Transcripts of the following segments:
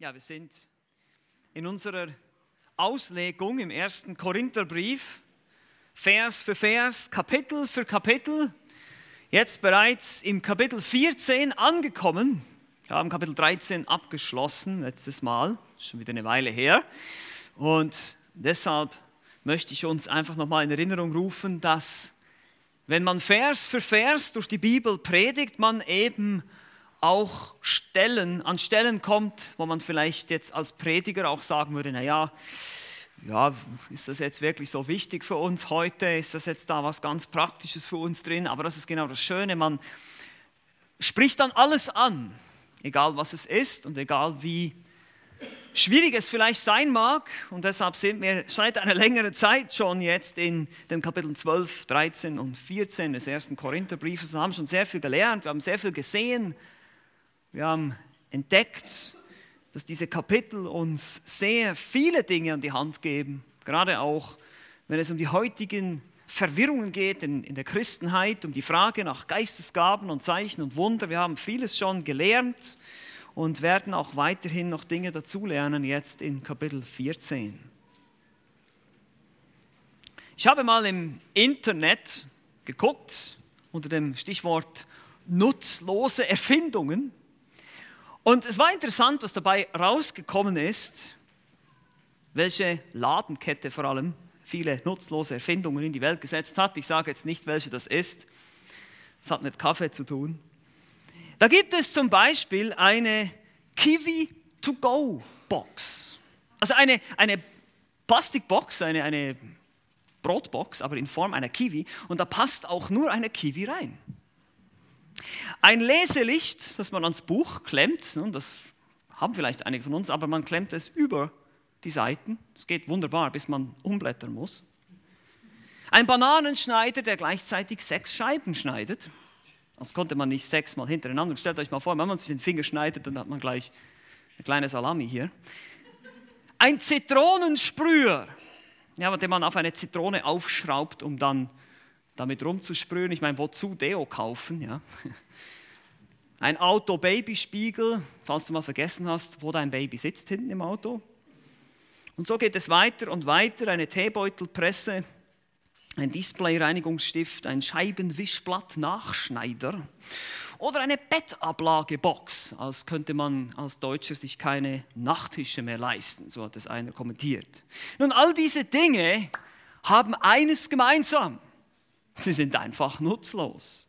Ja, wir sind in unserer Auslegung im ersten Korintherbrief, Vers für Vers, Kapitel für Kapitel, jetzt bereits im Kapitel 14 angekommen. Wir haben Kapitel 13 abgeschlossen, letztes Mal, schon wieder eine Weile her. Und deshalb möchte ich uns einfach nochmal in Erinnerung rufen, dass wenn man Vers für Vers durch die Bibel predigt, man eben auch Stellen, an Stellen kommt, wo man vielleicht jetzt als Prediger auch sagen würde, naja, ja, ist das jetzt wirklich so wichtig für uns heute? Ist das jetzt da was ganz Praktisches für uns drin? Aber das ist genau das Schöne, man spricht dann alles an, egal was es ist und egal wie schwierig es vielleicht sein mag. Und deshalb sind wir seit einer längeren Zeit schon jetzt in den Kapiteln 12, 13 und 14 des ersten Korintherbriefes und haben schon sehr viel gelernt, wir haben sehr viel gesehen, wir haben entdeckt, dass diese Kapitel uns sehr viele Dinge an die Hand geben, gerade auch wenn es um die heutigen Verwirrungen geht in, in der Christenheit, um die Frage nach Geistesgaben und Zeichen und Wunder. Wir haben vieles schon gelernt und werden auch weiterhin noch Dinge dazulernen, jetzt in Kapitel 14. Ich habe mal im Internet geguckt unter dem Stichwort nutzlose Erfindungen und es war interessant, was dabei rausgekommen ist, welche Ladenkette vor allem viele nutzlose Erfindungen in die Welt gesetzt hat. Ich sage jetzt nicht, welche das ist. Das hat mit Kaffee zu tun. Da gibt es zum Beispiel eine Kiwi-to-go-Box. Also eine, eine Plastikbox, eine, eine Brotbox, aber in Form einer Kiwi. Und da passt auch nur eine Kiwi rein. Ein Leselicht, das man ans Buch klemmt, das haben vielleicht einige von uns, aber man klemmt es über die Seiten. Es geht wunderbar, bis man umblättern muss. Ein Bananenschneider, der gleichzeitig sechs Scheiben schneidet. Das konnte man nicht sechsmal hintereinander. Stellt euch mal vor, wenn man sich den Finger schneidet, dann hat man gleich eine kleine Salami hier. Ein Zitronensprüher, ja, den man auf eine Zitrone aufschraubt, um dann damit rumzusprühen. Ich meine, wozu Deo kaufen? Ja? Ein Auto-Babyspiegel, falls du mal vergessen hast, wo dein Baby sitzt hinten im Auto. Und so geht es weiter und weiter. Eine Teebeutelpresse, ein Display-Reinigungsstift, ein Scheibenwischblatt-Nachschneider oder eine Bettablagebox, als könnte man als Deutscher sich keine Nachttische mehr leisten, so hat es einer kommentiert. Nun, all diese Dinge haben eines gemeinsam. Sie sind einfach nutzlos.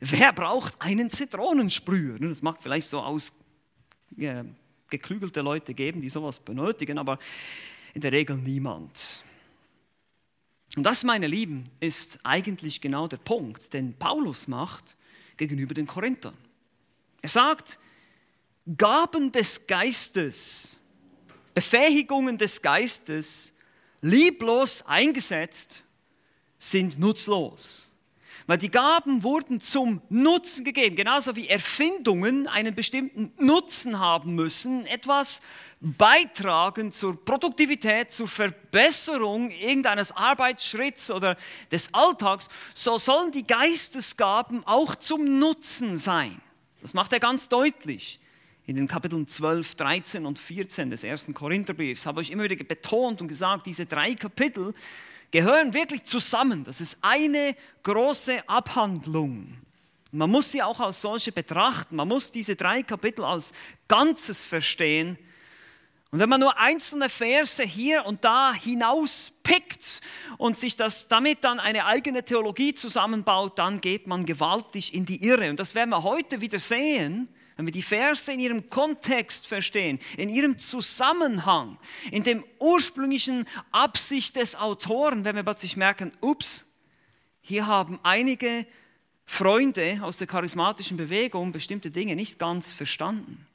Wer braucht einen Zitronensprüher? Das mag vielleicht so aus äh, Leute geben, die sowas benötigen, aber in der Regel niemand. Und das, meine Lieben, ist eigentlich genau der Punkt, den Paulus macht gegenüber den Korinthern. Er sagt, Gaben des Geistes, Befähigungen des Geistes, lieblos eingesetzt, sind nutzlos. Weil die Gaben wurden zum Nutzen gegeben, genauso wie Erfindungen einen bestimmten Nutzen haben müssen, etwas beitragen zur Produktivität, zur Verbesserung irgendeines Arbeitsschritts oder des Alltags, so sollen die Geistesgaben auch zum Nutzen sein. Das macht er ganz deutlich in den Kapiteln 12, 13 und 14 des ersten Korintherbriefs. Habe ich immer wieder betont und gesagt, diese drei Kapitel gehören wirklich zusammen. Das ist eine große Abhandlung. Man muss sie auch als solche betrachten. Man muss diese drei Kapitel als Ganzes verstehen. Und wenn man nur einzelne Verse hier und da hinauspickt und sich das damit dann eine eigene Theologie zusammenbaut, dann geht man gewaltig in die Irre. Und das werden wir heute wieder sehen wenn wir die Verse in ihrem Kontext verstehen, in ihrem Zusammenhang, in dem ursprünglichen Absicht des Autoren, wenn wir plötzlich merken, ups, hier haben einige Freunde aus der charismatischen Bewegung bestimmte Dinge nicht ganz verstanden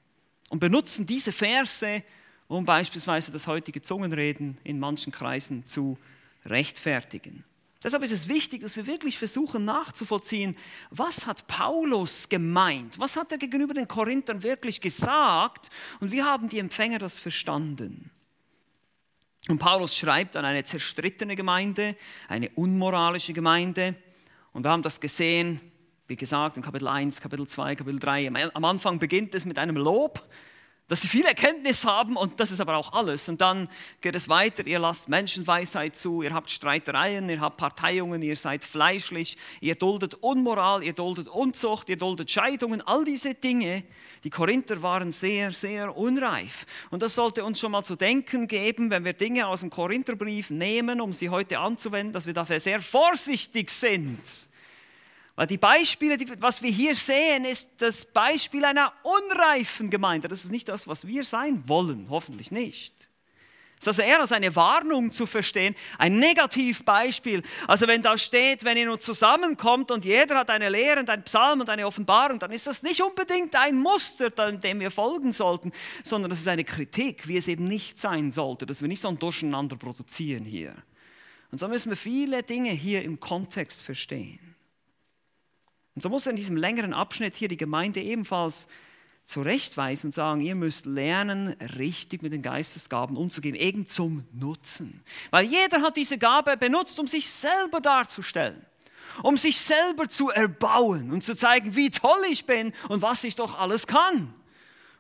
und benutzen diese Verse, um beispielsweise das heutige Zungenreden in manchen Kreisen zu rechtfertigen. Deshalb ist es wichtig, dass wir wirklich versuchen nachzuvollziehen, was hat Paulus gemeint? Was hat er gegenüber den Korinthern wirklich gesagt? Und wie haben die Empfänger das verstanden? Und Paulus schreibt an eine zerstrittene Gemeinde, eine unmoralische Gemeinde. Und wir haben das gesehen, wie gesagt, in Kapitel 1, Kapitel 2, Kapitel 3. Am Anfang beginnt es mit einem Lob. Dass sie viel Erkenntnis haben und das ist aber auch alles. Und dann geht es weiter, ihr lasst Menschenweisheit zu, ihr habt Streitereien, ihr habt Parteiungen, ihr seid fleischlich, ihr duldet Unmoral, ihr duldet Unzucht, ihr duldet Scheidungen, all diese Dinge. Die Korinther waren sehr, sehr unreif. Und das sollte uns schon mal zu denken geben, wenn wir Dinge aus dem Korintherbrief nehmen, um sie heute anzuwenden, dass wir dafür sehr vorsichtig sind weil die Beispiele, was wir hier sehen, ist das Beispiel einer unreifen Gemeinde. Das ist nicht das, was wir sein wollen, hoffentlich nicht. Es ist also eher als eine Warnung zu verstehen, ein Negativbeispiel. Also wenn da steht, wenn ihr nur zusammenkommt und jeder hat eine Lehre und ein Psalm und eine Offenbarung, dann ist das nicht unbedingt ein Muster, dem wir folgen sollten, sondern das ist eine Kritik, wie es eben nicht sein sollte, dass wir nicht so ein Durcheinander produzieren hier. Und so müssen wir viele Dinge hier im Kontext verstehen. Und so muss er in diesem längeren Abschnitt hier die Gemeinde ebenfalls zurechtweisen und sagen, ihr müsst lernen, richtig mit den Geistesgaben umzugehen, eben zum Nutzen. Weil jeder hat diese Gabe benutzt, um sich selber darzustellen, um sich selber zu erbauen und zu zeigen, wie toll ich bin und was ich doch alles kann.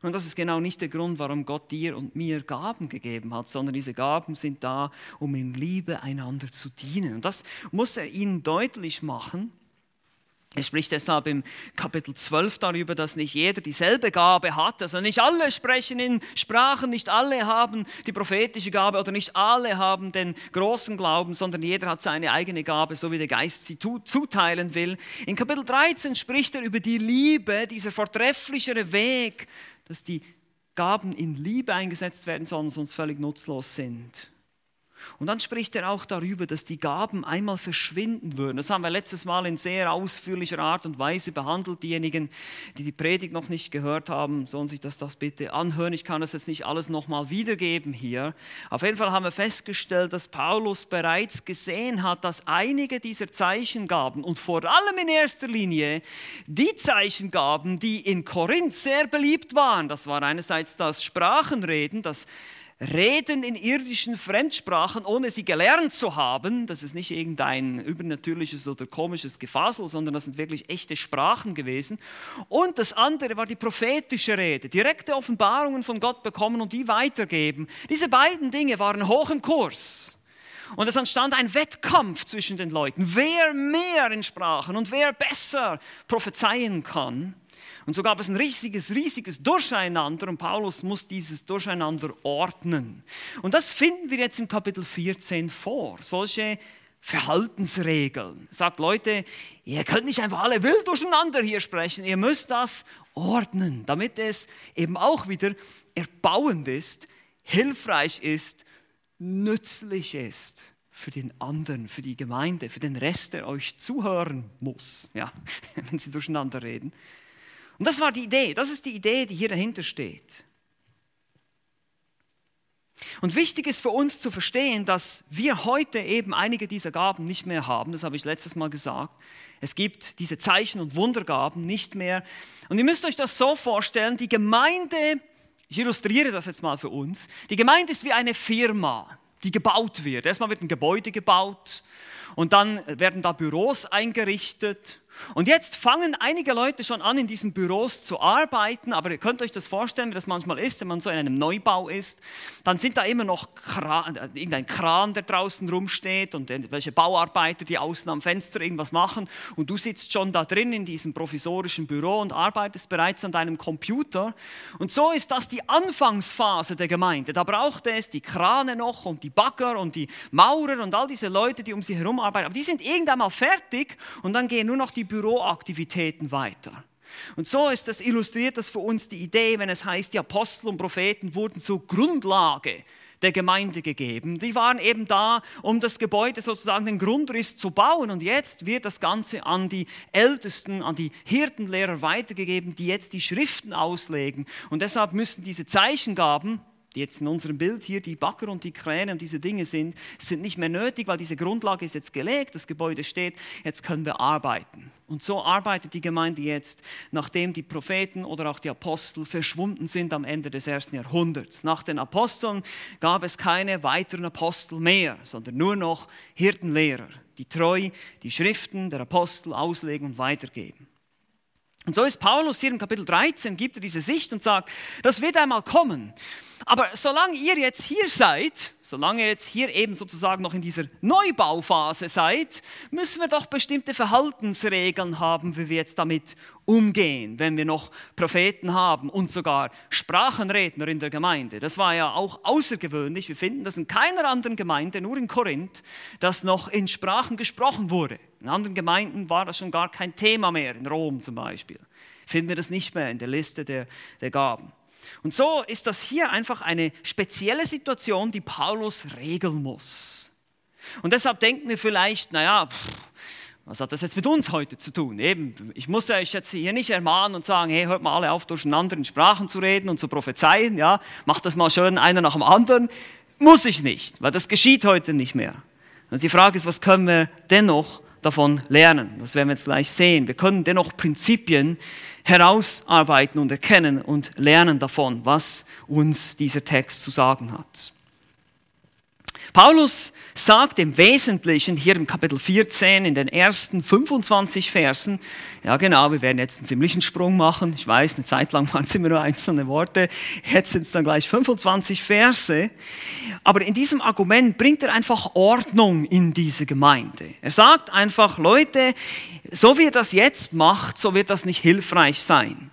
Und das ist genau nicht der Grund, warum Gott dir und mir Gaben gegeben hat, sondern diese Gaben sind da, um in Liebe einander zu dienen. Und das muss er ihnen deutlich machen. Er spricht deshalb im Kapitel 12 darüber, dass nicht jeder dieselbe Gabe hat. Also nicht alle sprechen in Sprachen, nicht alle haben die prophetische Gabe oder nicht alle haben den großen Glauben, sondern jeder hat seine eigene Gabe, so wie der Geist sie zuteilen will. In Kapitel 13 spricht er über die Liebe, dieser vortrefflichere Weg, dass die Gaben in Liebe eingesetzt werden sollen, sonst völlig nutzlos sind. Und dann spricht er auch darüber, dass die Gaben einmal verschwinden würden. Das haben wir letztes Mal in sehr ausführlicher Art und Weise behandelt. Diejenigen, die die Predigt noch nicht gehört haben, sollen sich das, das bitte anhören. Ich kann das jetzt nicht alles nochmal wiedergeben hier. Auf jeden Fall haben wir festgestellt, dass Paulus bereits gesehen hat, dass einige dieser Zeichengaben und vor allem in erster Linie die Zeichengaben, die in Korinth sehr beliebt waren, das war einerseits das Sprachenreden, das Reden in irdischen Fremdsprachen, ohne sie gelernt zu haben. Das ist nicht irgendein übernatürliches oder komisches Gefasel, sondern das sind wirklich echte Sprachen gewesen. Und das andere war die prophetische Rede, direkte Offenbarungen von Gott bekommen und die weitergeben. Diese beiden Dinge waren hoch im Kurs. Und es entstand ein Wettkampf zwischen den Leuten, wer mehr in Sprachen und wer besser prophezeien kann. Und so gab es ein riesiges, riesiges Durcheinander und Paulus muss dieses Durcheinander ordnen. Und das finden wir jetzt im Kapitel 14 vor. Solche Verhaltensregeln. Sagt Leute, ihr könnt nicht einfach alle wild durcheinander hier sprechen, ihr müsst das ordnen, damit es eben auch wieder erbauend ist, hilfreich ist, nützlich ist für den anderen, für die Gemeinde, für den Rest, der euch zuhören muss, ja, wenn sie durcheinander reden. Und das war die Idee, das ist die Idee, die hier dahinter steht. Und wichtig ist für uns zu verstehen, dass wir heute eben einige dieser Gaben nicht mehr haben. Das habe ich letztes Mal gesagt. Es gibt diese Zeichen- und Wundergaben nicht mehr. Und ihr müsst euch das so vorstellen, die Gemeinde, ich illustriere das jetzt mal für uns, die Gemeinde ist wie eine Firma, die gebaut wird. Erstmal wird ein Gebäude gebaut und dann werden da Büros eingerichtet und jetzt fangen einige Leute schon an, in diesen Büros zu arbeiten, aber ihr könnt euch das vorstellen, wie das manchmal ist, wenn man so in einem Neubau ist. Dann sind da immer noch Kran, äh, irgendein Kran, der draußen rumsteht und welche Bauarbeiter, die außen am Fenster irgendwas machen. Und du sitzt schon da drin in diesem provisorischen Büro und arbeitest bereits an deinem Computer. Und so ist das die Anfangsphase der Gemeinde. Da braucht es die Krane noch und die Bagger und die Maurer und all diese Leute, die um sie herum arbeiten. Aber die sind irgendwann mal fertig und dann gehen nur noch die Büroaktivitäten weiter. Und so ist das illustriert das für uns die Idee, wenn es heißt, die Apostel und Propheten wurden zur Grundlage der Gemeinde gegeben. Die waren eben da, um das Gebäude sozusagen den Grundriss zu bauen. Und jetzt wird das Ganze an die Ältesten, an die Hirtenlehrer weitergegeben, die jetzt die Schriften auslegen. Und deshalb müssen diese Zeichengaben, die jetzt in unserem Bild hier die Bagger und die Kräne und diese Dinge sind, sind nicht mehr nötig, weil diese Grundlage ist jetzt gelegt, das Gebäude steht, jetzt können wir arbeiten. Und so arbeitet die Gemeinde jetzt, nachdem die Propheten oder auch die Apostel verschwunden sind am Ende des ersten Jahrhunderts. Nach den Aposteln gab es keine weiteren Apostel mehr, sondern nur noch Hirtenlehrer, die treu die Schriften der Apostel auslegen und weitergeben. Und so ist Paulus hier in Kapitel 13, gibt er diese Sicht und sagt, das wird einmal kommen. Aber solange ihr jetzt hier seid, solange ihr jetzt hier eben sozusagen noch in dieser Neubauphase seid, müssen wir doch bestimmte Verhaltensregeln haben, wie wir jetzt damit umgehen, wenn wir noch Propheten haben und sogar Sprachenredner in der Gemeinde. Das war ja auch außergewöhnlich. Wir finden das in keiner anderen Gemeinde, nur in Korinth, dass noch in Sprachen gesprochen wurde. In anderen Gemeinden war das schon gar kein Thema mehr, in Rom zum Beispiel. Finden wir das nicht mehr in der Liste der, der Gaben. Und so ist das hier einfach eine spezielle Situation, die Paulus regeln muss. Und deshalb denken wir vielleicht, naja, pff, was hat das jetzt mit uns heute zu tun? Eben, ich muss euch jetzt hier nicht ermahnen und sagen, hey, hört mal alle auf, durcheinander in Sprachen zu reden und zu prophezeien, ja, macht das mal schön einer nach dem anderen. Muss ich nicht, weil das geschieht heute nicht mehr. Also die Frage ist, was können wir dennoch davon lernen? Das werden wir jetzt gleich sehen. Wir können dennoch Prinzipien herausarbeiten und erkennen und lernen davon, was uns dieser Text zu sagen hat. Paulus sagt im Wesentlichen hier im Kapitel 14 in den ersten 25 Versen, ja genau, wir werden jetzt einen ziemlichen Sprung machen, ich weiß, eine Zeit lang waren es immer nur einzelne Worte, jetzt sind es dann gleich 25 Verse, aber in diesem Argument bringt er einfach Ordnung in diese Gemeinde. Er sagt einfach, Leute, so wie ihr das jetzt macht, so wird das nicht hilfreich sein.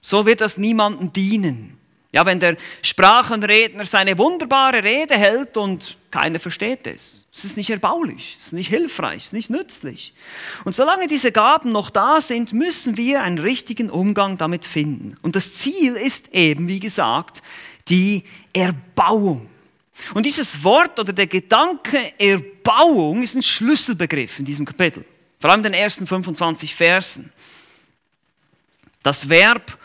So wird das niemandem dienen. Ja, wenn der Sprachenredner seine wunderbare Rede hält und keiner versteht es. Es ist nicht erbaulich, es ist nicht hilfreich, es ist nicht nützlich. Und solange diese Gaben noch da sind, müssen wir einen richtigen Umgang damit finden. Und das Ziel ist eben, wie gesagt, die Erbauung. Und dieses Wort oder der Gedanke Erbauung ist ein Schlüsselbegriff in diesem Kapitel. Vor allem in den ersten 25 Versen. Das Verb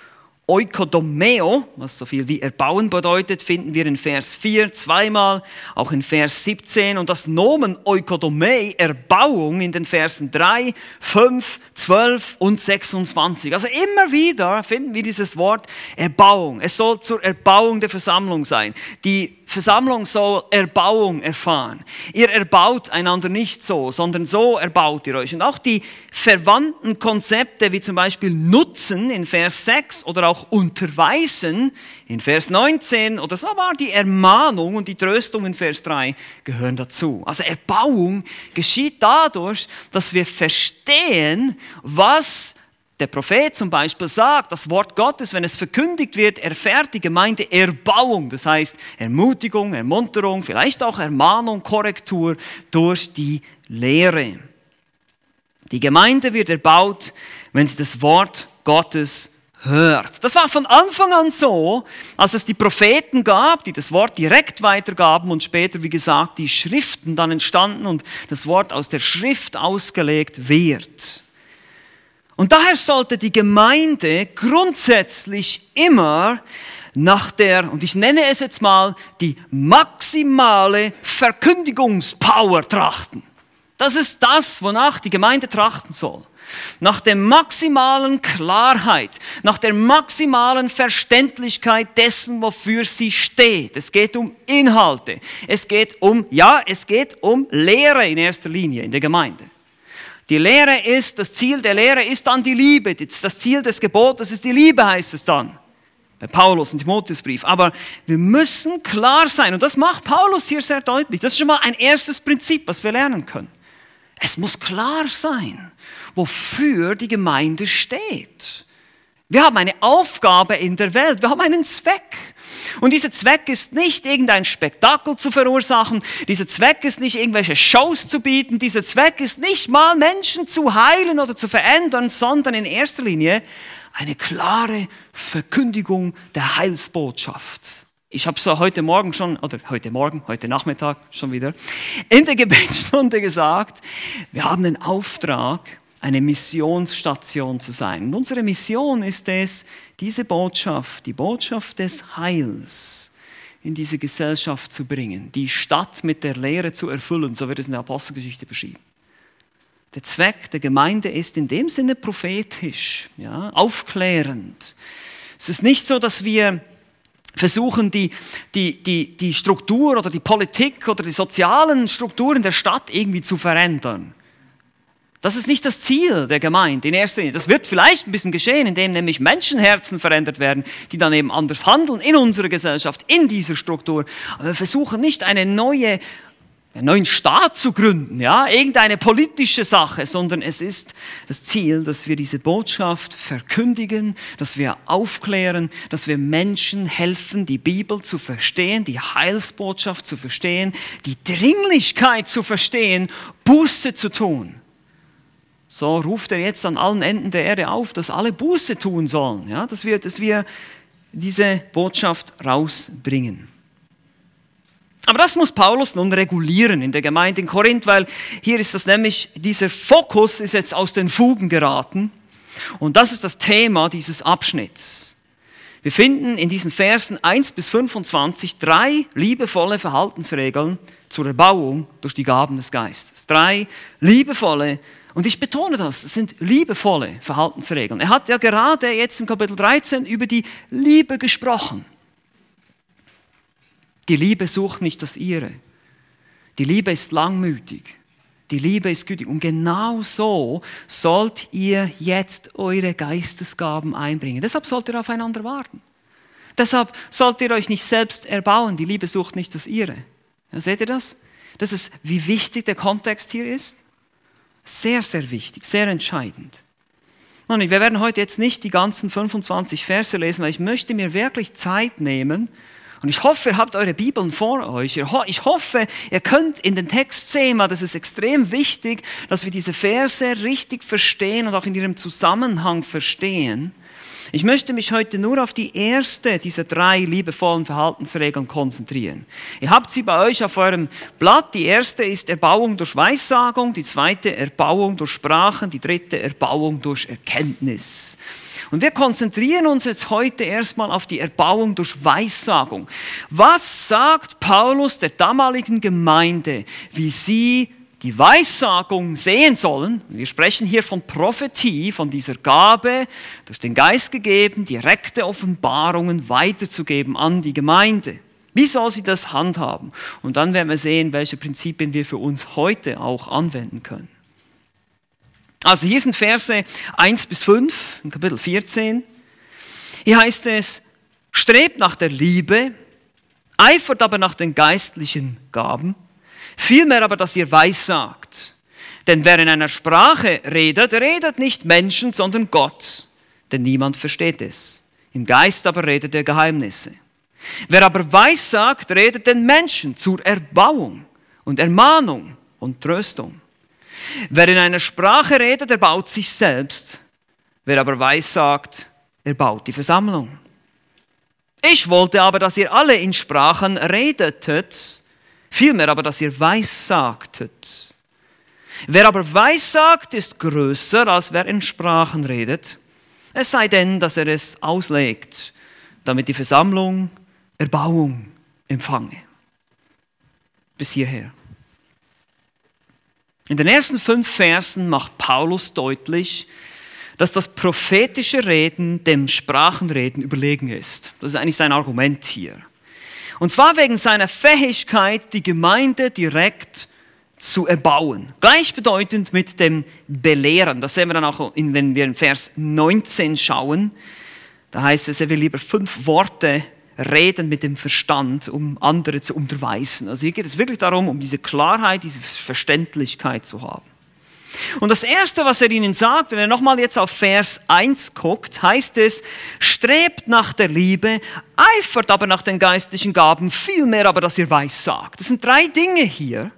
Oikodomeo, was so viel wie erbauen bedeutet, finden wir in Vers 4 zweimal, auch in Vers 17 und das Nomen Oikodomei, Erbauung in den Versen 3, 5, 12 und 26. Also immer wieder finden wir dieses Wort Erbauung. Es soll zur Erbauung der Versammlung sein. Die Versammlung soll Erbauung erfahren. Ihr erbaut einander nicht so, sondern so erbaut ihr euch. Und auch die verwandten Konzepte wie zum Beispiel Nutzen in Vers 6 oder auch Unterweisen in Vers 19 oder so war die Ermahnung und die Tröstung in Vers 3 gehören dazu. Also Erbauung geschieht dadurch, dass wir verstehen, was der Prophet zum Beispiel sagt, das Wort Gottes, wenn es verkündigt wird, erfährt die Gemeinde Erbauung, das heißt Ermutigung, Ermunterung, vielleicht auch Ermahnung, Korrektur durch die Lehre. Die Gemeinde wird erbaut, wenn sie das Wort Gottes hört. Das war von Anfang an so, als es die Propheten gab, die das Wort direkt weitergaben und später, wie gesagt, die Schriften dann entstanden und das Wort aus der Schrift ausgelegt wird. Und daher sollte die Gemeinde grundsätzlich immer nach der, und ich nenne es jetzt mal, die maximale Verkündigungspower trachten. Das ist das, wonach die Gemeinde trachten soll. Nach der maximalen Klarheit, nach der maximalen Verständlichkeit dessen, wofür sie steht. Es geht um Inhalte. Es geht um, ja, es geht um Lehre in erster Linie in der Gemeinde. Die Lehre ist, das Ziel der Lehre ist dann die Liebe. Das Ziel des Gebotes ist die Liebe, heißt es dann. Bei Paulus und Timotheusbrief. Aber wir müssen klar sein. Und das macht Paulus hier sehr deutlich. Das ist schon mal ein erstes Prinzip, was wir lernen können. Es muss klar sein, wofür die Gemeinde steht. Wir haben eine Aufgabe in der Welt. Wir haben einen Zweck. Und dieser Zweck ist nicht irgendein Spektakel zu verursachen, dieser Zweck ist nicht irgendwelche Shows zu bieten, dieser Zweck ist nicht mal Menschen zu heilen oder zu verändern, sondern in erster Linie eine klare Verkündigung der Heilsbotschaft. Ich habe so heute Morgen schon, oder heute Morgen, heute Nachmittag schon wieder, in der Gebetsstunde gesagt, wir haben den Auftrag, eine Missionsstation zu sein. Und unsere Mission ist es, diese Botschaft, die Botschaft des Heils in diese Gesellschaft zu bringen, die Stadt mit der Lehre zu erfüllen, so wird es in der Apostelgeschichte beschrieben. Der Zweck der Gemeinde ist in dem Sinne prophetisch, ja, aufklärend. Es ist nicht so, dass wir versuchen, die, die, die, die Struktur oder die Politik oder die sozialen Strukturen der Stadt irgendwie zu verändern. Das ist nicht das Ziel der Gemeinde in erster Linie. Das wird vielleicht ein bisschen geschehen, indem nämlich Menschenherzen verändert werden, die dann eben anders handeln in unserer Gesellschaft, in dieser Struktur. Aber wir versuchen nicht eine neue, einen neuen Staat zu gründen, ja, irgendeine politische Sache, sondern es ist das Ziel, dass wir diese Botschaft verkündigen, dass wir aufklären, dass wir Menschen helfen, die Bibel zu verstehen, die Heilsbotschaft zu verstehen, die Dringlichkeit zu verstehen, Buße zu tun. So ruft er jetzt an allen Enden der Erde auf, dass alle Buße tun sollen, ja, dass, wir, dass wir diese Botschaft rausbringen. Aber das muss Paulus nun regulieren in der Gemeinde in Korinth, weil hier ist das nämlich, dieser Fokus ist jetzt aus den Fugen geraten. Und das ist das Thema dieses Abschnitts. Wir finden in diesen Versen 1 bis 25 drei liebevolle Verhaltensregeln zur Erbauung durch die Gaben des Geistes. Drei liebevolle und ich betone das, das sind liebevolle Verhaltensregeln. Er hat ja gerade jetzt im Kapitel 13 über die Liebe gesprochen. Die Liebe sucht nicht das ihre. Die Liebe ist langmütig. Die Liebe ist gütig. Und genau so sollt ihr jetzt eure Geistesgaben einbringen. Deshalb sollt ihr aufeinander warten. Deshalb sollt ihr euch nicht selbst erbauen. Die Liebe sucht nicht das ihre. Ja, seht ihr das? Das ist, wie wichtig der Kontext hier ist. Sehr, sehr wichtig, sehr entscheidend. Und wir werden heute jetzt nicht die ganzen 25 Verse lesen, weil ich möchte mir wirklich Zeit nehmen. Und ich hoffe, ihr habt eure Bibeln vor euch. Ich hoffe, ihr könnt in den Text sehen, weil das ist extrem wichtig, dass wir diese Verse richtig verstehen und auch in ihrem Zusammenhang verstehen. Ich möchte mich heute nur auf die erste dieser drei liebevollen Verhaltensregeln konzentrieren. Ihr habt sie bei euch auf eurem Blatt. Die erste ist Erbauung durch Weissagung, die zweite Erbauung durch Sprachen, die dritte Erbauung durch Erkenntnis. Und wir konzentrieren uns jetzt heute erstmal auf die Erbauung durch Weissagung. Was sagt Paulus der damaligen Gemeinde, wie sie die Weissagung sehen sollen, wir sprechen hier von Prophetie, von dieser Gabe, durch den Geist gegeben, direkte Offenbarungen weiterzugeben an die Gemeinde. Wie soll sie das handhaben? Und dann werden wir sehen, welche Prinzipien wir für uns heute auch anwenden können. Also hier sind Verse 1 bis 5 in Kapitel 14. Hier heißt es, strebt nach der Liebe, eifert aber nach den geistlichen Gaben, Vielmehr aber, dass ihr weissagt. Denn wer in einer Sprache redet, redet nicht Menschen, sondern Gott, denn niemand versteht es. Im Geist aber redet er Geheimnisse. Wer aber weissagt, redet den Menschen zur Erbauung und Ermahnung und Tröstung. Wer in einer Sprache redet, erbaut sich selbst. Wer aber weissagt, erbaut die Versammlung. Ich wollte aber, dass ihr alle in Sprachen redetet, Vielmehr aber, dass ihr weissagtet. Wer aber weissagt, ist größer, als wer in Sprachen redet. Es sei denn, dass er es auslegt, damit die Versammlung Erbauung empfange. Bis hierher. In den ersten fünf Versen macht Paulus deutlich, dass das prophetische Reden dem Sprachenreden überlegen ist. Das ist eigentlich sein Argument hier. Und zwar wegen seiner Fähigkeit, die Gemeinde direkt zu erbauen. Gleichbedeutend mit dem Belehren. Das sehen wir dann auch, wenn wir in Vers 19 schauen. Da heißt es, er will lieber fünf Worte reden mit dem Verstand, um andere zu unterweisen. Also hier geht es wirklich darum, um diese Klarheit, diese Verständlichkeit zu haben. Und das Erste, was er ihnen sagt, wenn er nochmal jetzt auf Vers 1 guckt, heißt es, strebt nach der Liebe, eifert aber nach den geistlichen Gaben, vielmehr aber, dass ihr weiß sagt. Das sind drei Dinge hier.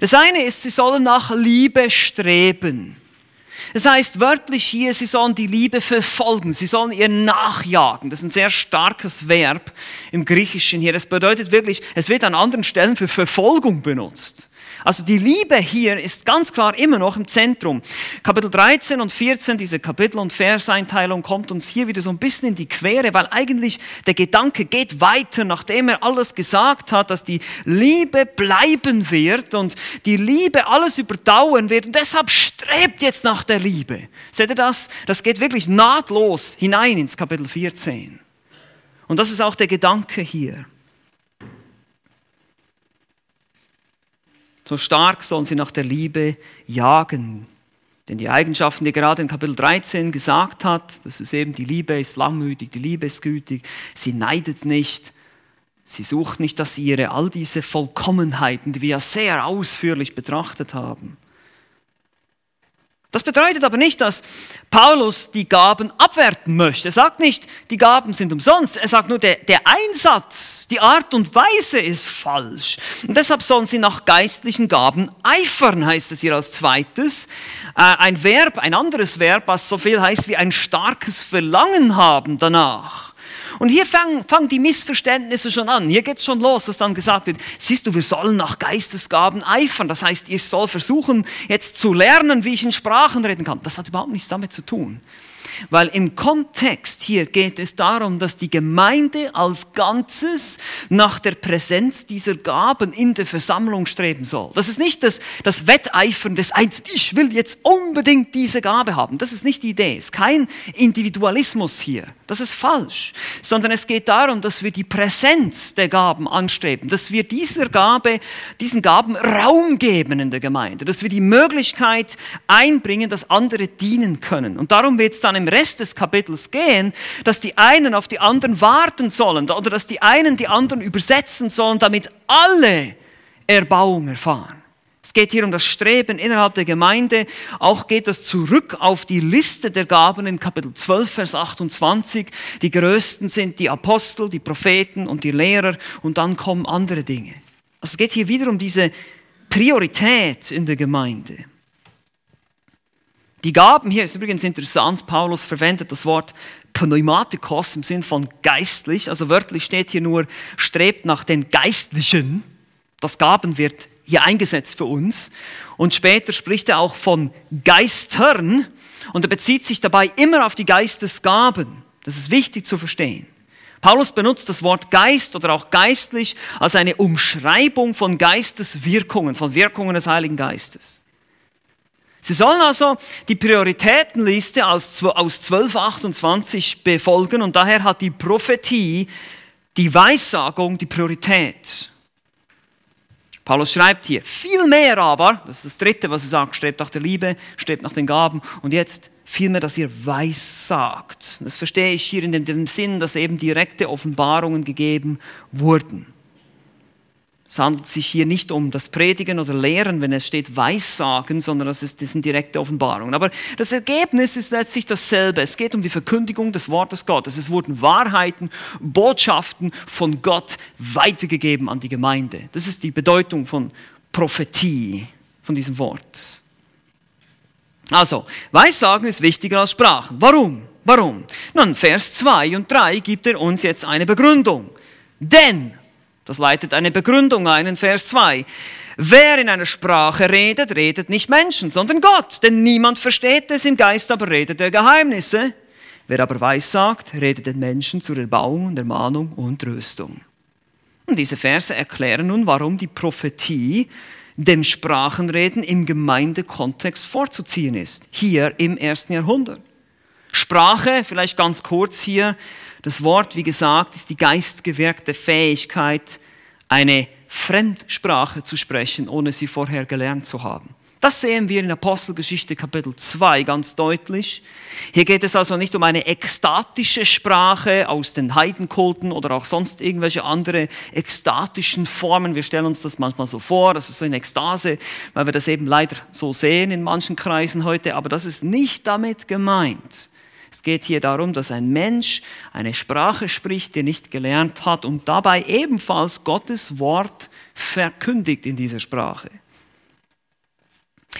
Das eine ist, sie sollen nach Liebe streben. Das heißt wörtlich hier, sie sollen die Liebe verfolgen, sie sollen ihr nachjagen. Das ist ein sehr starkes Verb im Griechischen hier. Das bedeutet wirklich, es wird an anderen Stellen für Verfolgung benutzt. Also die Liebe hier ist ganz klar immer noch im Zentrum. Kapitel 13 und 14, diese Kapitel- und Verseinteilung kommt uns hier wieder so ein bisschen in die Quere, weil eigentlich der Gedanke geht weiter, nachdem er alles gesagt hat, dass die Liebe bleiben wird und die Liebe alles überdauern wird und deshalb strebt jetzt nach der Liebe. Seht ihr das? Das geht wirklich nahtlos hinein ins Kapitel 14. Und das ist auch der Gedanke hier. So stark sollen sie nach der Liebe jagen. Denn die Eigenschaften, die er gerade in Kapitel 13 gesagt hat, das ist eben die Liebe ist langmütig, die Liebe ist gütig, sie neidet nicht, sie sucht nicht das ihre, all diese Vollkommenheiten, die wir ja sehr ausführlich betrachtet haben. Das bedeutet aber nicht, dass Paulus die Gaben abwerten möchte. Er sagt nicht, die Gaben sind umsonst. Er sagt nur, der, der Einsatz, die Art und Weise ist falsch. Und deshalb sollen sie nach geistlichen Gaben eifern, heißt es hier als zweites. Äh, ein Verb, ein anderes Verb, was so viel heißt wie ein starkes Verlangen haben danach. Und hier fangen, fangen die Missverständnisse schon an. Hier geht es schon los, dass dann gesagt wird, siehst du, wir sollen nach Geistesgaben eifern. Das heißt, ich soll versuchen, jetzt zu lernen, wie ich in Sprachen reden kann. Das hat überhaupt nichts damit zu tun. Weil im Kontext hier geht es darum, dass die Gemeinde als Ganzes nach der Präsenz dieser Gaben in der Versammlung streben soll. Das ist nicht das, das Wetteifern des Einzelnen, ich will jetzt unbedingt diese Gabe haben. Das ist nicht die Idee. Es ist kein Individualismus hier. Das ist falsch. Sondern es geht darum, dass wir die Präsenz der Gaben anstreben, dass wir dieser Gabe, diesen Gaben Raum geben in der Gemeinde, dass wir die Möglichkeit einbringen, dass andere dienen können. Und darum wird es dann im Rest des Kapitels gehen, dass die einen auf die anderen warten sollen oder dass die einen die anderen übersetzen sollen, damit alle Erbauung erfahren. Es geht hier um das Streben innerhalb der Gemeinde. Auch geht es zurück auf die Liste der Gaben in Kapitel 12, Vers 28. Die größten sind die Apostel, die Propheten und die Lehrer und dann kommen andere Dinge. Also es geht hier wieder um diese Priorität in der Gemeinde. Die Gaben hier ist übrigens interessant. Paulus verwendet das Wort Pneumatikos im Sinn von geistlich. Also wörtlich steht hier nur, strebt nach den Geistlichen. Das Gaben wird hier eingesetzt für uns. Und später spricht er auch von Geistern. Und er bezieht sich dabei immer auf die Geistesgaben. Das ist wichtig zu verstehen. Paulus benutzt das Wort Geist oder auch geistlich als eine Umschreibung von Geisteswirkungen, von Wirkungen des Heiligen Geistes. Sie sollen also die Prioritätenliste aus 1228 befolgen und daher hat die Prophetie, die Weissagung die Priorität. Paulus schreibt hier, viel mehr aber, das ist das dritte, was er sagt, strebt nach der Liebe, strebt nach den Gaben und jetzt vielmehr, dass ihr weissagt. Das verstehe ich hier in dem, dem Sinn, dass eben direkte Offenbarungen gegeben wurden. Es handelt sich hier nicht um das Predigen oder Lehren, wenn es steht Weissagen, sondern das, ist, das sind direkte Offenbarungen. Aber das Ergebnis ist letztlich dasselbe. Es geht um die Verkündigung des Wortes Gottes. Es wurden Wahrheiten, Botschaften von Gott weitergegeben an die Gemeinde. Das ist die Bedeutung von Prophetie, von diesem Wort. Also, Weissagen ist wichtiger als Sprachen. Warum? Warum? Nun, Vers 2 und 3 gibt er uns jetzt eine Begründung. Denn das leitet eine Begründung ein in Vers 2. Wer in einer Sprache redet, redet nicht Menschen, sondern Gott, denn niemand versteht es, im Geist aber redet er Geheimnisse. Wer aber weissagt, redet den Menschen zur Erbauung und Ermahnung und Tröstung. Und diese Verse erklären nun, warum die Prophetie dem Sprachenreden im Gemeindekontext vorzuziehen ist, hier im ersten Jahrhundert. Sprache, vielleicht ganz kurz hier, das Wort, wie gesagt, ist die geistgewirkte Fähigkeit, eine Fremdsprache zu sprechen, ohne sie vorher gelernt zu haben. Das sehen wir in Apostelgeschichte Kapitel 2 ganz deutlich. Hier geht es also nicht um eine ekstatische Sprache aus den Heidenkulten oder auch sonst irgendwelche andere ekstatischen Formen. Wir stellen uns das manchmal so vor, das ist so eine Ekstase, weil wir das eben leider so sehen in manchen Kreisen heute, aber das ist nicht damit gemeint. Es geht hier darum, dass ein Mensch eine Sprache spricht, die nicht gelernt hat und dabei ebenfalls Gottes Wort verkündigt in dieser Sprache.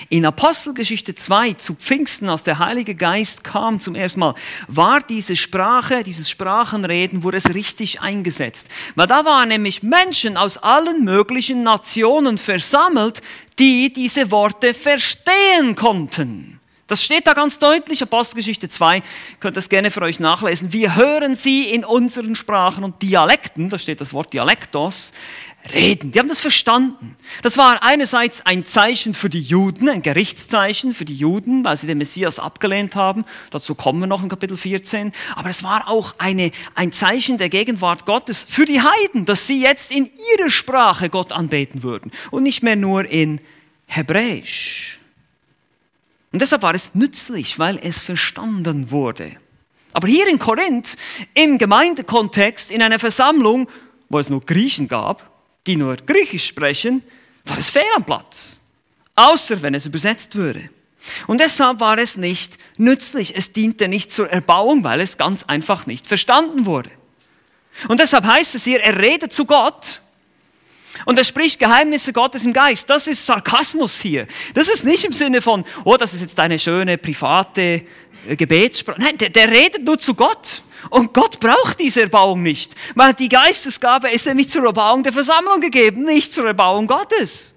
In Apostelgeschichte 2 zu Pfingsten, als der Heilige Geist kam zum ersten Mal, war diese Sprache, dieses Sprachenreden, wurde es richtig eingesetzt. Weil da waren nämlich Menschen aus allen möglichen Nationen versammelt, die diese Worte verstehen konnten. Das steht da ganz deutlich, Apostelgeschichte 2, könnt ihr es gerne für euch nachlesen. Wir hören sie in unseren Sprachen und Dialekten, da steht das Wort Dialektos, reden. Die haben das verstanden. Das war einerseits ein Zeichen für die Juden, ein Gerichtszeichen für die Juden, weil sie den Messias abgelehnt haben. Dazu kommen wir noch in Kapitel 14. Aber es war auch eine, ein Zeichen der Gegenwart Gottes für die Heiden, dass sie jetzt in ihrer Sprache Gott anbeten würden und nicht mehr nur in Hebräisch. Und deshalb war es nützlich, weil es verstanden wurde. Aber hier in Korinth, im Gemeindekontext, in einer Versammlung, wo es nur Griechen gab, die nur Griechisch sprechen, war es fehl am Platz. Außer wenn es übersetzt würde. Und deshalb war es nicht nützlich. Es diente nicht zur Erbauung, weil es ganz einfach nicht verstanden wurde. Und deshalb heißt es hier, er redet zu Gott und er spricht Geheimnisse Gottes im Geist. Das ist Sarkasmus hier. Das ist nicht im Sinne von, oh, das ist jetzt eine schöne private äh, Gebetssprache. Nein, der, der redet nur zu Gott. Und Gott braucht diese Erbauung nicht, weil die Geistesgabe ist nämlich zur Erbauung der Versammlung gegeben, nicht zur Erbauung Gottes.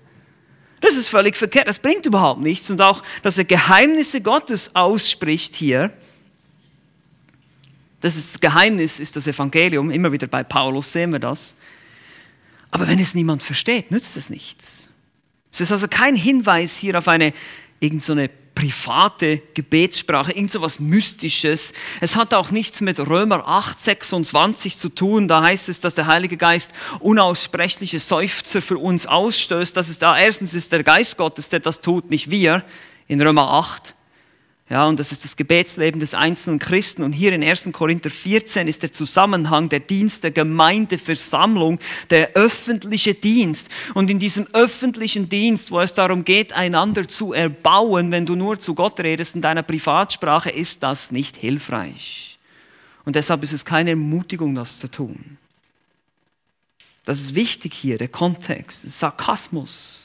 Das ist völlig verkehrt, das bringt überhaupt nichts. Und auch, dass er Geheimnisse Gottes ausspricht hier, das ist, Geheimnis ist das Evangelium, immer wieder bei Paulus sehen wir das. Aber wenn es niemand versteht, nützt es nichts. Es ist also kein Hinweis hier auf eine irgendeine so private Gebetssprache, irgend so was Mystisches. Es hat auch nichts mit Römer 8, 26 zu tun. Da heißt es, dass der Heilige Geist unaussprechliche Seufzer für uns ausstößt. Das ist da, erstens ist der Geist Gottes, der das tut, nicht wir, in Römer 8. Ja, und das ist das Gebetsleben des einzelnen Christen. Und hier in 1. Korinther 14 ist der Zusammenhang der Dienst der Gemeindeversammlung, der öffentliche Dienst. Und in diesem öffentlichen Dienst, wo es darum geht, einander zu erbauen, wenn du nur zu Gott redest in deiner Privatsprache, ist das nicht hilfreich. Und deshalb ist es keine Ermutigung, das zu tun. Das ist wichtig hier, der Kontext, Sarkasmus.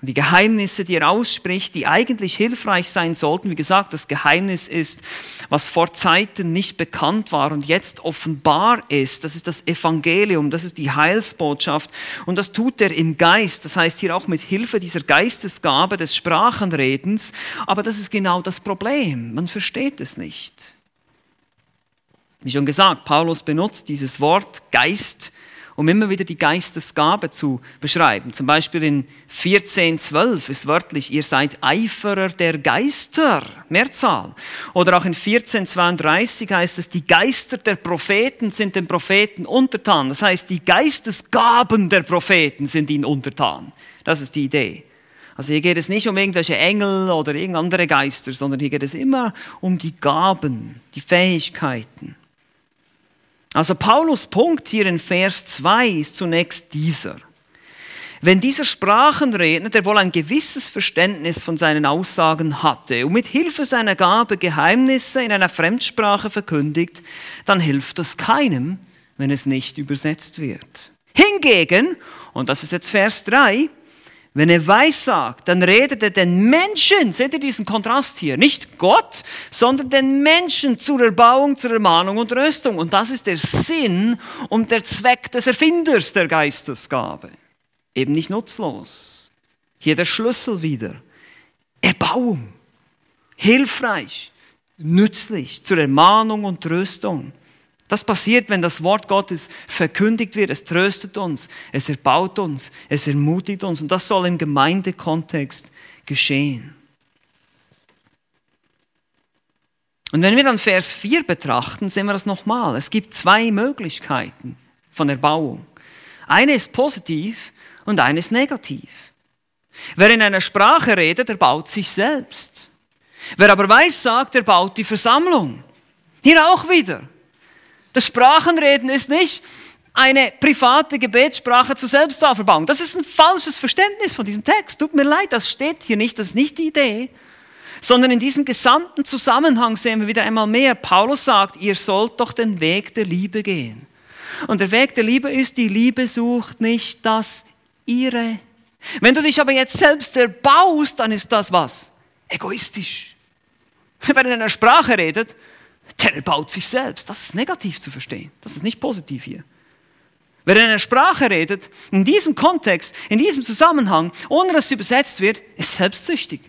Und die Geheimnisse, die er ausspricht, die eigentlich hilfreich sein sollten, wie gesagt, das Geheimnis ist, was vor Zeiten nicht bekannt war und jetzt offenbar ist. Das ist das Evangelium, das ist die Heilsbotschaft. Und das tut er im Geist, das heißt hier auch mit Hilfe dieser Geistesgabe des Sprachenredens. Aber das ist genau das Problem. Man versteht es nicht. Wie schon gesagt, Paulus benutzt dieses Wort Geist um immer wieder die Geistesgabe zu beschreiben. Zum Beispiel in 14.12 ist wörtlich, ihr seid Eiferer der Geister, Mehrzahl. Oder auch in 14.32 heißt es, die Geister der Propheten sind den Propheten untertan. Das heißt, die Geistesgaben der Propheten sind ihnen untertan. Das ist die Idee. Also hier geht es nicht um irgendwelche Engel oder irgendeine andere Geister, sondern hier geht es immer um die Gaben, die Fähigkeiten. Also Paulus Punkt hier in Vers 2 ist zunächst dieser. Wenn dieser Sprachenredner, der wohl ein gewisses Verständnis von seinen Aussagen hatte und mit Hilfe seiner Gabe Geheimnisse in einer Fremdsprache verkündigt, dann hilft das keinem, wenn es nicht übersetzt wird. Hingegen, und das ist jetzt Vers 3, wenn er weissagt, dann redet er den Menschen, seht ihr diesen Kontrast hier, nicht Gott, sondern den Menschen zur Erbauung, zur Ermahnung und Röstung. Und das ist der Sinn und der Zweck des Erfinders der Geistesgabe. Eben nicht nutzlos. Hier der Schlüssel wieder. Erbauung. Hilfreich. Nützlich zur Ermahnung und Tröstung. Das passiert, wenn das Wort Gottes verkündigt wird. Es tröstet uns, es erbaut uns, es ermutigt uns. Und das soll im Gemeindekontext geschehen. Und wenn wir dann Vers 4 betrachten, sehen wir das nochmal. Es gibt zwei Möglichkeiten von Erbauung. Eine ist positiv und eine ist negativ. Wer in einer Sprache redet, erbaut sich selbst. Wer aber weiß sagt, erbaut die Versammlung. Hier auch wieder. Das Sprachenreden ist nicht eine private Gebetssprache zur Selbstauferbauung. Das ist ein falsches Verständnis von diesem Text. Tut mir leid, das steht hier nicht, das ist nicht die Idee. Sondern in diesem gesamten Zusammenhang sehen wir wieder einmal mehr. Paulus sagt, ihr sollt doch den Weg der Liebe gehen. Und der Weg der Liebe ist, die Liebe sucht nicht das ihre. Wenn du dich aber jetzt selbst erbaust, dann ist das was? Egoistisch. Wenn in einer Sprache redet, der baut sich selbst. Das ist negativ zu verstehen. Das ist nicht positiv hier. Wer in einer Sprache redet, in diesem Kontext, in diesem Zusammenhang, ohne dass es übersetzt wird, ist selbstsüchtig.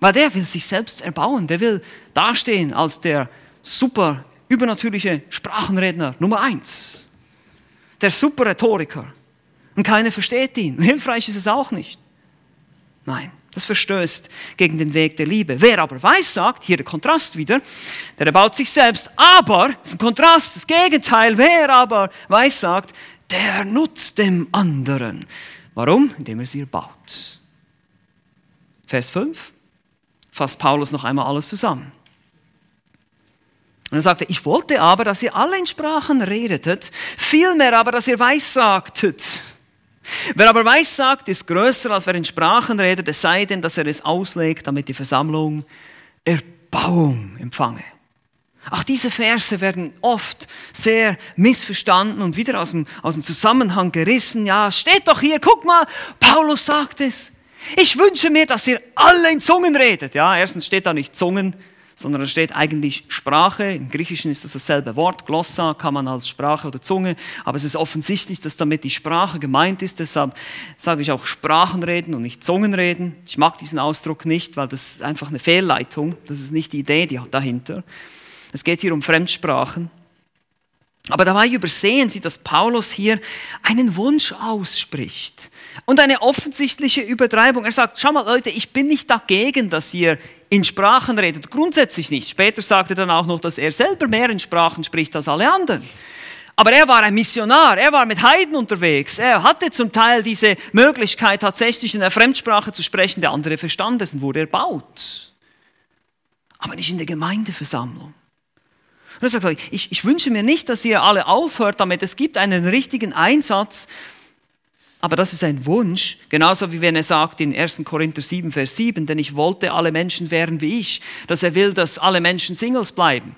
Weil der will sich selbst erbauen, der will dastehen als der super übernatürliche Sprachenredner Nummer eins. Der super Rhetoriker. Und keiner versteht ihn. Hilfreich ist es auch nicht. Nein. Das verstößt gegen den Weg der Liebe. Wer aber weiß sagt, hier der Kontrast wieder, der erbaut sich selbst, aber, das ist ein Kontrast, das Gegenteil, wer aber weiß sagt, der nutzt dem anderen. Warum? Indem er sie erbaut. Vers 5. fasst Paulus noch einmal alles zusammen. Und er sagte, ich wollte aber, dass ihr alle in Sprachen redetet, vielmehr aber, dass ihr weissagtet. Wer aber weissagt, ist größer, als wer in Sprachen redet, es sei denn, dass er es auslegt, damit die Versammlung Erbauung empfange. Auch diese Verse werden oft sehr missverstanden und wieder aus dem, aus dem Zusammenhang gerissen. Ja, steht doch hier, guck mal, Paulus sagt es. Ich wünsche mir, dass ihr alle in Zungen redet. Ja, erstens steht da nicht Zungen, sondern da steht eigentlich Sprache. Im Griechischen ist das dasselbe Wort. Glossa kann man als Sprache oder Zunge, aber es ist offensichtlich, dass damit die Sprache gemeint ist. Deshalb sage ich auch Sprachenreden und nicht Zungenreden. Ich mag diesen Ausdruck nicht, weil das ist einfach eine Fehlleitung. Das ist nicht die Idee dahinter. Es geht hier um Fremdsprachen. Aber dabei übersehen sie, dass Paulus hier einen Wunsch ausspricht und eine offensichtliche Übertreibung. Er sagt, schau mal Leute, ich bin nicht dagegen, dass ihr in Sprachen redet, grundsätzlich nicht. Später sagt er dann auch noch, dass er selber mehr in Sprachen spricht als alle anderen. Aber er war ein Missionar, er war mit Heiden unterwegs, er hatte zum Teil diese Möglichkeit, tatsächlich in einer Fremdsprache zu sprechen, der andere verstand es und wurde erbaut. Aber nicht in der Gemeindeversammlung. Und er sagt, ich, ich wünsche mir nicht, dass ihr alle aufhört damit. Es gibt einen richtigen Einsatz, aber das ist ein Wunsch, genauso wie wenn er sagt in 1. Korinther 7, Vers 7, denn ich wollte alle Menschen wären wie ich, dass er will, dass alle Menschen Singles bleiben.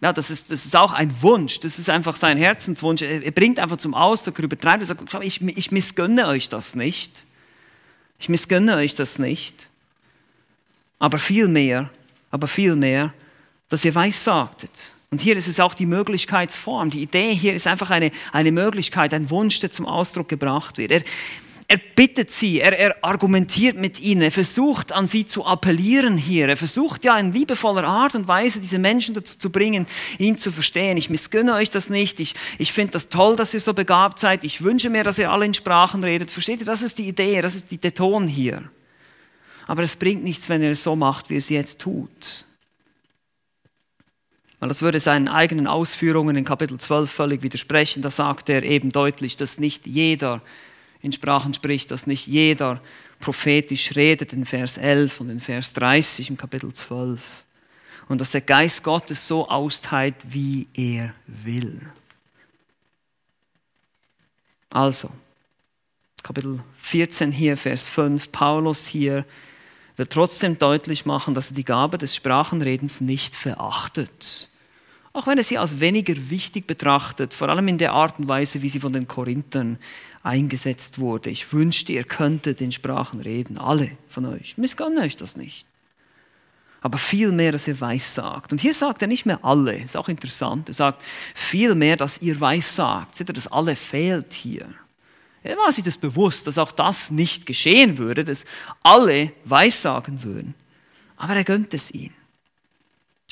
Ja, das ist, das ist auch ein Wunsch, das ist einfach sein Herzenswunsch. Er, bringt einfach zum Ausdruck, er übertreibt, er sagt, schau, ich, ich missgönne euch das nicht. Ich missgönne euch das nicht. Aber viel mehr, aber viel mehr, dass ihr weissagtet. Und hier ist es auch die Möglichkeitsform. Die Idee hier ist einfach eine, eine Möglichkeit, ein Wunsch, der zum Ausdruck gebracht wird. Er, er bittet sie, er, er argumentiert mit ihnen, er versucht an sie zu appellieren hier. Er versucht ja in liebevoller Art und Weise diese Menschen dazu zu bringen, ihn zu verstehen. Ich missgönne euch das nicht. Ich, ich finde das toll, dass ihr so begabt seid. Ich wünsche mir, dass ihr alle in Sprachen redet. Versteht ihr? Das ist die Idee, das ist die, der Ton hier. Aber es bringt nichts, wenn er es so macht, wie er es jetzt tut. Weil das würde seinen eigenen Ausführungen in Kapitel 12 völlig widersprechen. Da sagt er eben deutlich, dass nicht jeder in Sprachen spricht, dass nicht jeder prophetisch redet in Vers 11 und in Vers 30 im Kapitel 12. Und dass der Geist Gottes so austeilt, wie er will. Also, Kapitel 14 hier, Vers 5, Paulus hier will trotzdem deutlich machen, dass er die Gabe des Sprachenredens nicht verachtet. Auch wenn er sie als weniger wichtig betrachtet, vor allem in der Art und Weise, wie sie von den Korinthern eingesetzt wurde. Ich wünschte, ihr könntet in Sprachen reden, alle von euch. Missgönne euch das nicht. Aber viel mehr, dass ihr weiß sagt. Und hier sagt er nicht mehr alle, ist auch interessant. Er sagt viel mehr, dass ihr weiß sagt. Seht ihr, das alle fehlt hier. Er war sich das bewusst, dass auch das nicht geschehen würde, dass alle weissagen würden. Aber er gönnt es ihnen.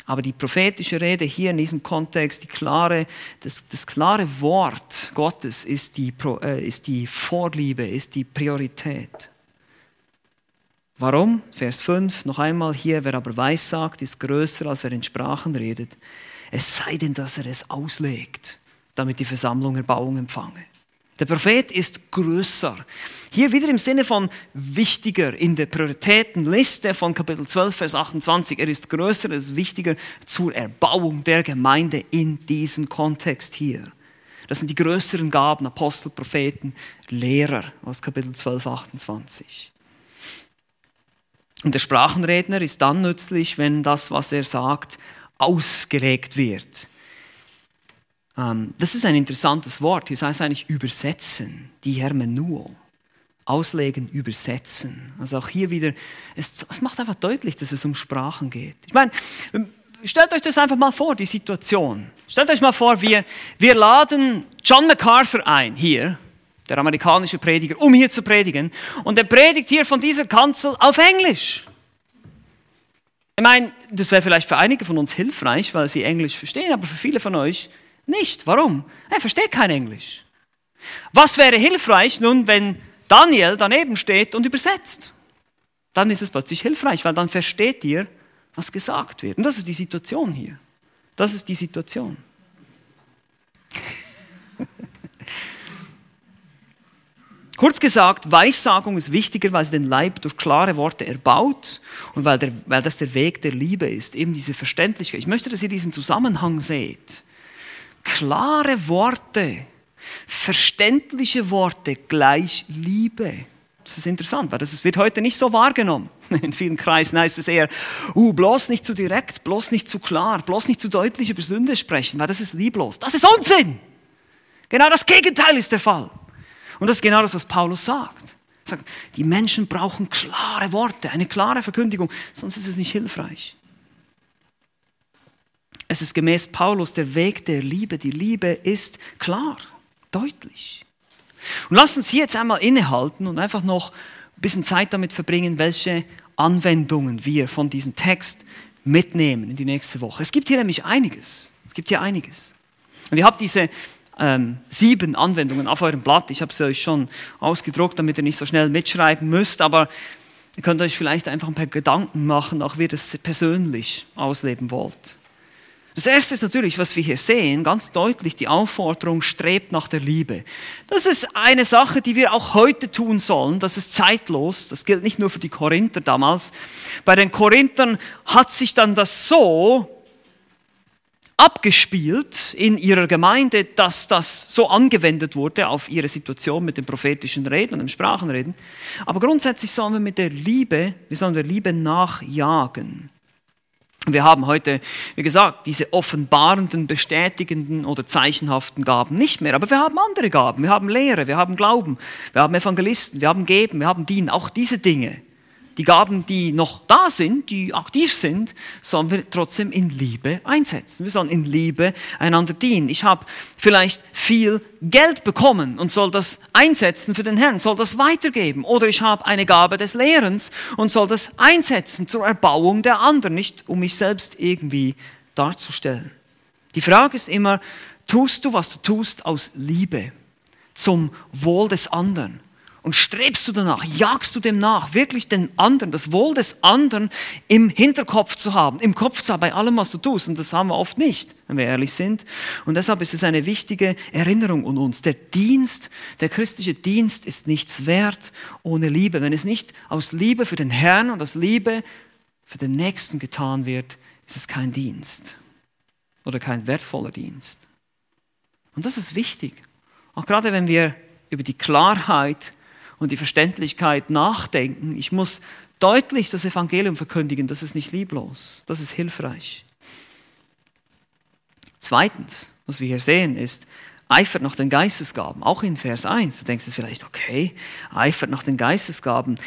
Aber die prophetische Rede hier in diesem Kontext, die klare, das, das klare Wort Gottes ist die, äh, ist die Vorliebe, ist die Priorität. Warum? Vers 5, noch einmal hier, wer aber weissagt, ist größer, als wer in Sprachen redet. Es sei denn, dass er es auslegt, damit die Versammlung Erbauung empfange. Der Prophet ist größer. Hier wieder im Sinne von wichtiger in der Prioritätenliste von Kapitel 12, Vers 28. Er ist größer, er ist wichtiger zur Erbauung der Gemeinde in diesem Kontext hier. Das sind die größeren Gaben, Apostel, Propheten, Lehrer aus Kapitel 12, 28. Und der Sprachenredner ist dann nützlich, wenn das, was er sagt, ausgelegt wird das ist ein interessantes Wort. Das heißt eigentlich übersetzen, die Hermenuo. Auslegen, übersetzen. Also auch hier wieder, es, es macht einfach deutlich, dass es um Sprachen geht. Ich meine, stellt euch das einfach mal vor, die Situation. Stellt euch mal vor, wir, wir laden John MacArthur ein, hier, der amerikanische Prediger, um hier zu predigen. Und er predigt hier von dieser Kanzel auf Englisch. Ich meine, das wäre vielleicht für einige von uns hilfreich, weil sie Englisch verstehen, aber für viele von euch nicht. Warum? Er versteht kein Englisch. Was wäre hilfreich nun, wenn Daniel daneben steht und übersetzt? Dann ist es plötzlich hilfreich, weil dann versteht ihr, was gesagt wird. Und das ist die Situation hier. Das ist die Situation. Kurz gesagt, Weissagung ist wichtiger, weil sie den Leib durch klare Worte erbaut und weil, der, weil das der Weg der Liebe ist, eben diese Verständlichkeit. Ich möchte, dass ihr diesen Zusammenhang seht. Klare Worte, verständliche Worte gleich Liebe. Das ist interessant, weil das wird heute nicht so wahrgenommen. In vielen Kreisen heißt es eher, uh, bloß nicht zu direkt, bloß nicht zu klar, bloß nicht zu deutlich über Sünde sprechen, weil das ist lieblos. Das ist Unsinn! Genau das Gegenteil ist der Fall. Und das ist genau das, was Paulus sagt. Er sagt, die Menschen brauchen klare Worte, eine klare Verkündigung, sonst ist es nicht hilfreich. Es ist gemäß Paulus der Weg der Liebe. Die Liebe ist klar, deutlich. Und lasst uns hier jetzt einmal innehalten und einfach noch ein bisschen Zeit damit verbringen, welche Anwendungen wir von diesem Text mitnehmen in die nächste Woche. Es gibt hier nämlich einiges. Es gibt hier einiges. Und ihr habt diese ähm, sieben Anwendungen auf eurem Blatt. Ich habe sie euch schon ausgedruckt, damit ihr nicht so schnell mitschreiben müsst, aber ihr könnt euch vielleicht einfach ein paar Gedanken machen, auch wie ihr das persönlich ausleben wollt. Das erste ist natürlich, was wir hier sehen, ganz deutlich die Aufforderung, strebt nach der Liebe. Das ist eine Sache, die wir auch heute tun sollen. Das ist zeitlos. Das gilt nicht nur für die Korinther damals. Bei den Korinthern hat sich dann das so abgespielt in ihrer Gemeinde, dass das so angewendet wurde auf ihre Situation mit dem prophetischen Reden und dem Sprachenreden. Aber grundsätzlich sollen wir mit der Liebe, wir sollen der Liebe nachjagen. Wir haben heute, wie gesagt, diese offenbarenden, bestätigenden oder zeichenhaften Gaben nicht mehr, aber wir haben andere Gaben. Wir haben Lehre, wir haben Glauben, wir haben Evangelisten, wir haben Geben, wir haben Dienen. Auch diese Dinge die Gaben, die noch da sind, die aktiv sind, sollen wir trotzdem in Liebe einsetzen. Wir sollen in Liebe einander dienen. Ich habe vielleicht viel Geld bekommen und soll das einsetzen für den Herrn, soll das weitergeben. Oder ich habe eine Gabe des Lehrens und soll das einsetzen zur Erbauung der anderen, nicht um mich selbst irgendwie darzustellen. Die Frage ist immer, tust du, was du tust, aus Liebe zum Wohl des anderen? Und strebst du danach, jagst du dem nach, wirklich den anderen, das Wohl des anderen im Hinterkopf zu haben, im Kopf zu haben, bei allem, was du tust. Und das haben wir oft nicht, wenn wir ehrlich sind. Und deshalb ist es eine wichtige Erinnerung an uns. Der Dienst, der christliche Dienst ist nichts wert ohne Liebe. Wenn es nicht aus Liebe für den Herrn und aus Liebe für den Nächsten getan wird, ist es kein Dienst oder kein wertvoller Dienst. Und das ist wichtig. Auch gerade wenn wir über die Klarheit und die Verständlichkeit nachdenken. Ich muss deutlich das Evangelium verkündigen. Das ist nicht lieblos. Das ist hilfreich. Zweitens, was wir hier sehen, ist, eifert nach den Geistesgaben. Auch in Vers 1. Du denkst jetzt vielleicht, okay, eifert nach den Geistesgaben.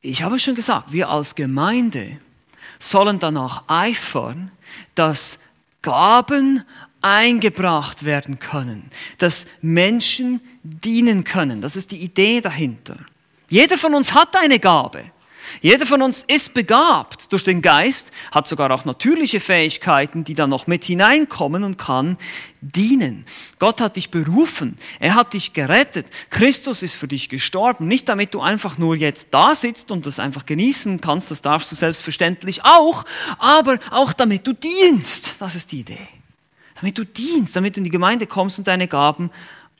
Ich habe schon gesagt, wir als Gemeinde sollen danach eifern, dass Gaben eingebracht werden können, dass Menschen dienen können. Das ist die Idee dahinter. Jeder von uns hat eine Gabe. Jeder von uns ist begabt durch den Geist, hat sogar auch natürliche Fähigkeiten, die dann noch mit hineinkommen und kann dienen. Gott hat dich berufen, er hat dich gerettet. Christus ist für dich gestorben, nicht damit du einfach nur jetzt da sitzt und das einfach genießen kannst, das darfst du selbstverständlich auch, aber auch damit du dienst. Das ist die Idee. Damit du dienst, damit du in die Gemeinde kommst und deine Gaben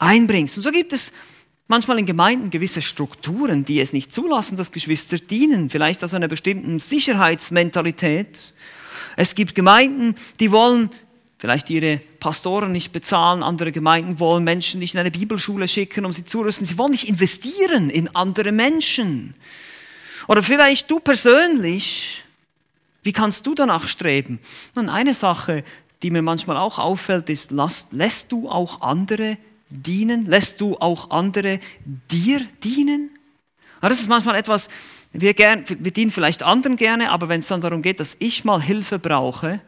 einbringst. Und so gibt es manchmal in Gemeinden gewisse Strukturen, die es nicht zulassen, dass Geschwister dienen, vielleicht aus einer bestimmten Sicherheitsmentalität. Es gibt Gemeinden, die wollen vielleicht ihre Pastoren nicht bezahlen, andere Gemeinden wollen Menschen nicht in eine Bibelschule schicken, um sie zu rüsten. Sie wollen nicht investieren in andere Menschen. Oder vielleicht du persönlich, wie kannst du danach streben? Nun, eine Sache, die mir manchmal auch auffällt, ist, lässt du auch andere dienen? Lässt du auch andere dir dienen? das ist manchmal etwas, wir, gern, wir dienen vielleicht anderen gerne, aber wenn es dann darum geht, dass ich mal Hilfe brauche,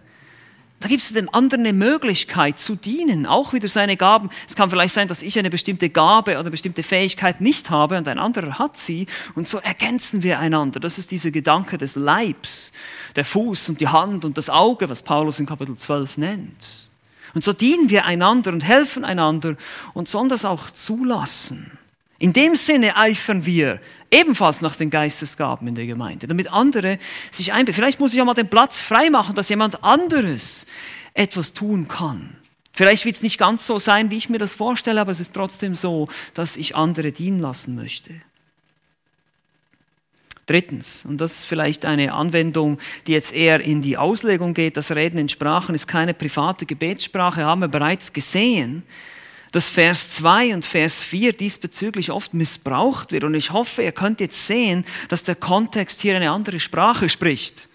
da gibst du dem anderen eine Möglichkeit zu dienen, auch wieder seine Gaben. Es kann vielleicht sein, dass ich eine bestimmte Gabe oder bestimmte Fähigkeit nicht habe und ein anderer hat sie und so ergänzen wir einander. Das ist dieser Gedanke des Leibs, der Fuß und die Hand und das Auge, was Paulus in Kapitel 12 nennt. Und so dienen wir einander und helfen einander und sollen das auch zulassen. In dem Sinne eifern wir ebenfalls nach den Geistesgaben in der Gemeinde, damit andere sich einbinden. Vielleicht muss ich auch mal den Platz freimachen, dass jemand anderes etwas tun kann. Vielleicht wird es nicht ganz so sein, wie ich mir das vorstelle, aber es ist trotzdem so, dass ich andere dienen lassen möchte. Drittens, und das ist vielleicht eine Anwendung, die jetzt eher in die Auslegung geht, das Reden in Sprachen ist keine private Gebetssprache, haben wir bereits gesehen, dass Vers 2 und Vers 4 diesbezüglich oft missbraucht wird. Und ich hoffe, ihr könnt jetzt sehen, dass der Kontext hier eine andere Sprache spricht.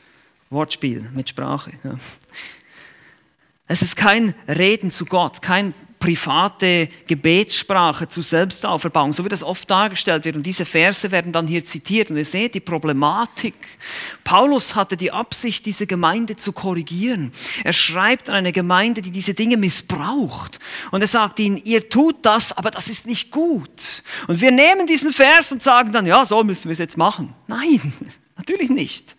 Wortspiel mit Sprache. Ja. Es ist kein Reden zu Gott, kein private Gebetssprache zur Selbstauferbauung, so wie das oft dargestellt wird. Und diese Verse werden dann hier zitiert. Und ihr seht die Problematik. Paulus hatte die Absicht, diese Gemeinde zu korrigieren. Er schreibt an eine Gemeinde, die diese Dinge missbraucht. Und er sagt ihnen, ihr tut das, aber das ist nicht gut. Und wir nehmen diesen Vers und sagen dann, ja, so müssen wir es jetzt machen. Nein, natürlich nicht.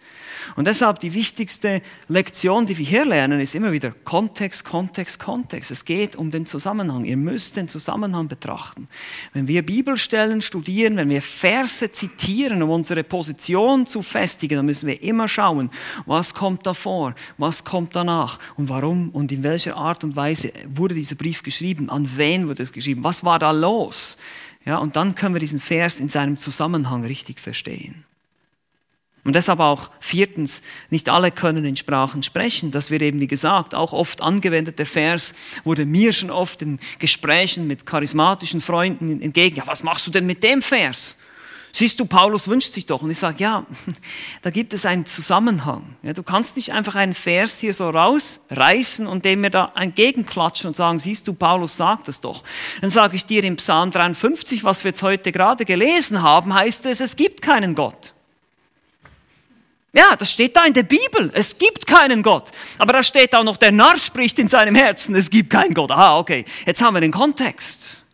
Und deshalb die wichtigste Lektion, die wir hier lernen, ist immer wieder Kontext, Kontext, Kontext. Es geht um den Zusammenhang. Ihr müsst den Zusammenhang betrachten. Wenn wir Bibelstellen studieren, wenn wir Verse zitieren, um unsere Position zu festigen, dann müssen wir immer schauen, was kommt davor, was kommt danach und warum und in welcher Art und Weise wurde dieser Brief geschrieben, an wen wurde es geschrieben, was war da los. Ja, und dann können wir diesen Vers in seinem Zusammenhang richtig verstehen. Und deshalb auch viertens, nicht alle können in Sprachen sprechen. Das wird eben, wie gesagt, auch oft angewendet. Der Vers wurde mir schon oft in Gesprächen mit charismatischen Freunden entgegen. Ja, was machst du denn mit dem Vers? Siehst du, Paulus wünscht sich doch. Und ich sage, ja, da gibt es einen Zusammenhang. Ja, du kannst nicht einfach einen Vers hier so rausreißen und dem mir da entgegenklatschen und sagen, siehst du, Paulus sagt es doch. Dann sage ich dir im Psalm 53, was wir jetzt heute gerade gelesen haben, heißt es, es gibt keinen Gott. Ja, das steht da in der Bibel. Es gibt keinen Gott. Aber da steht auch noch, der Narr spricht in seinem Herzen, es gibt keinen Gott. Ah, okay. Jetzt haben wir den Kontext.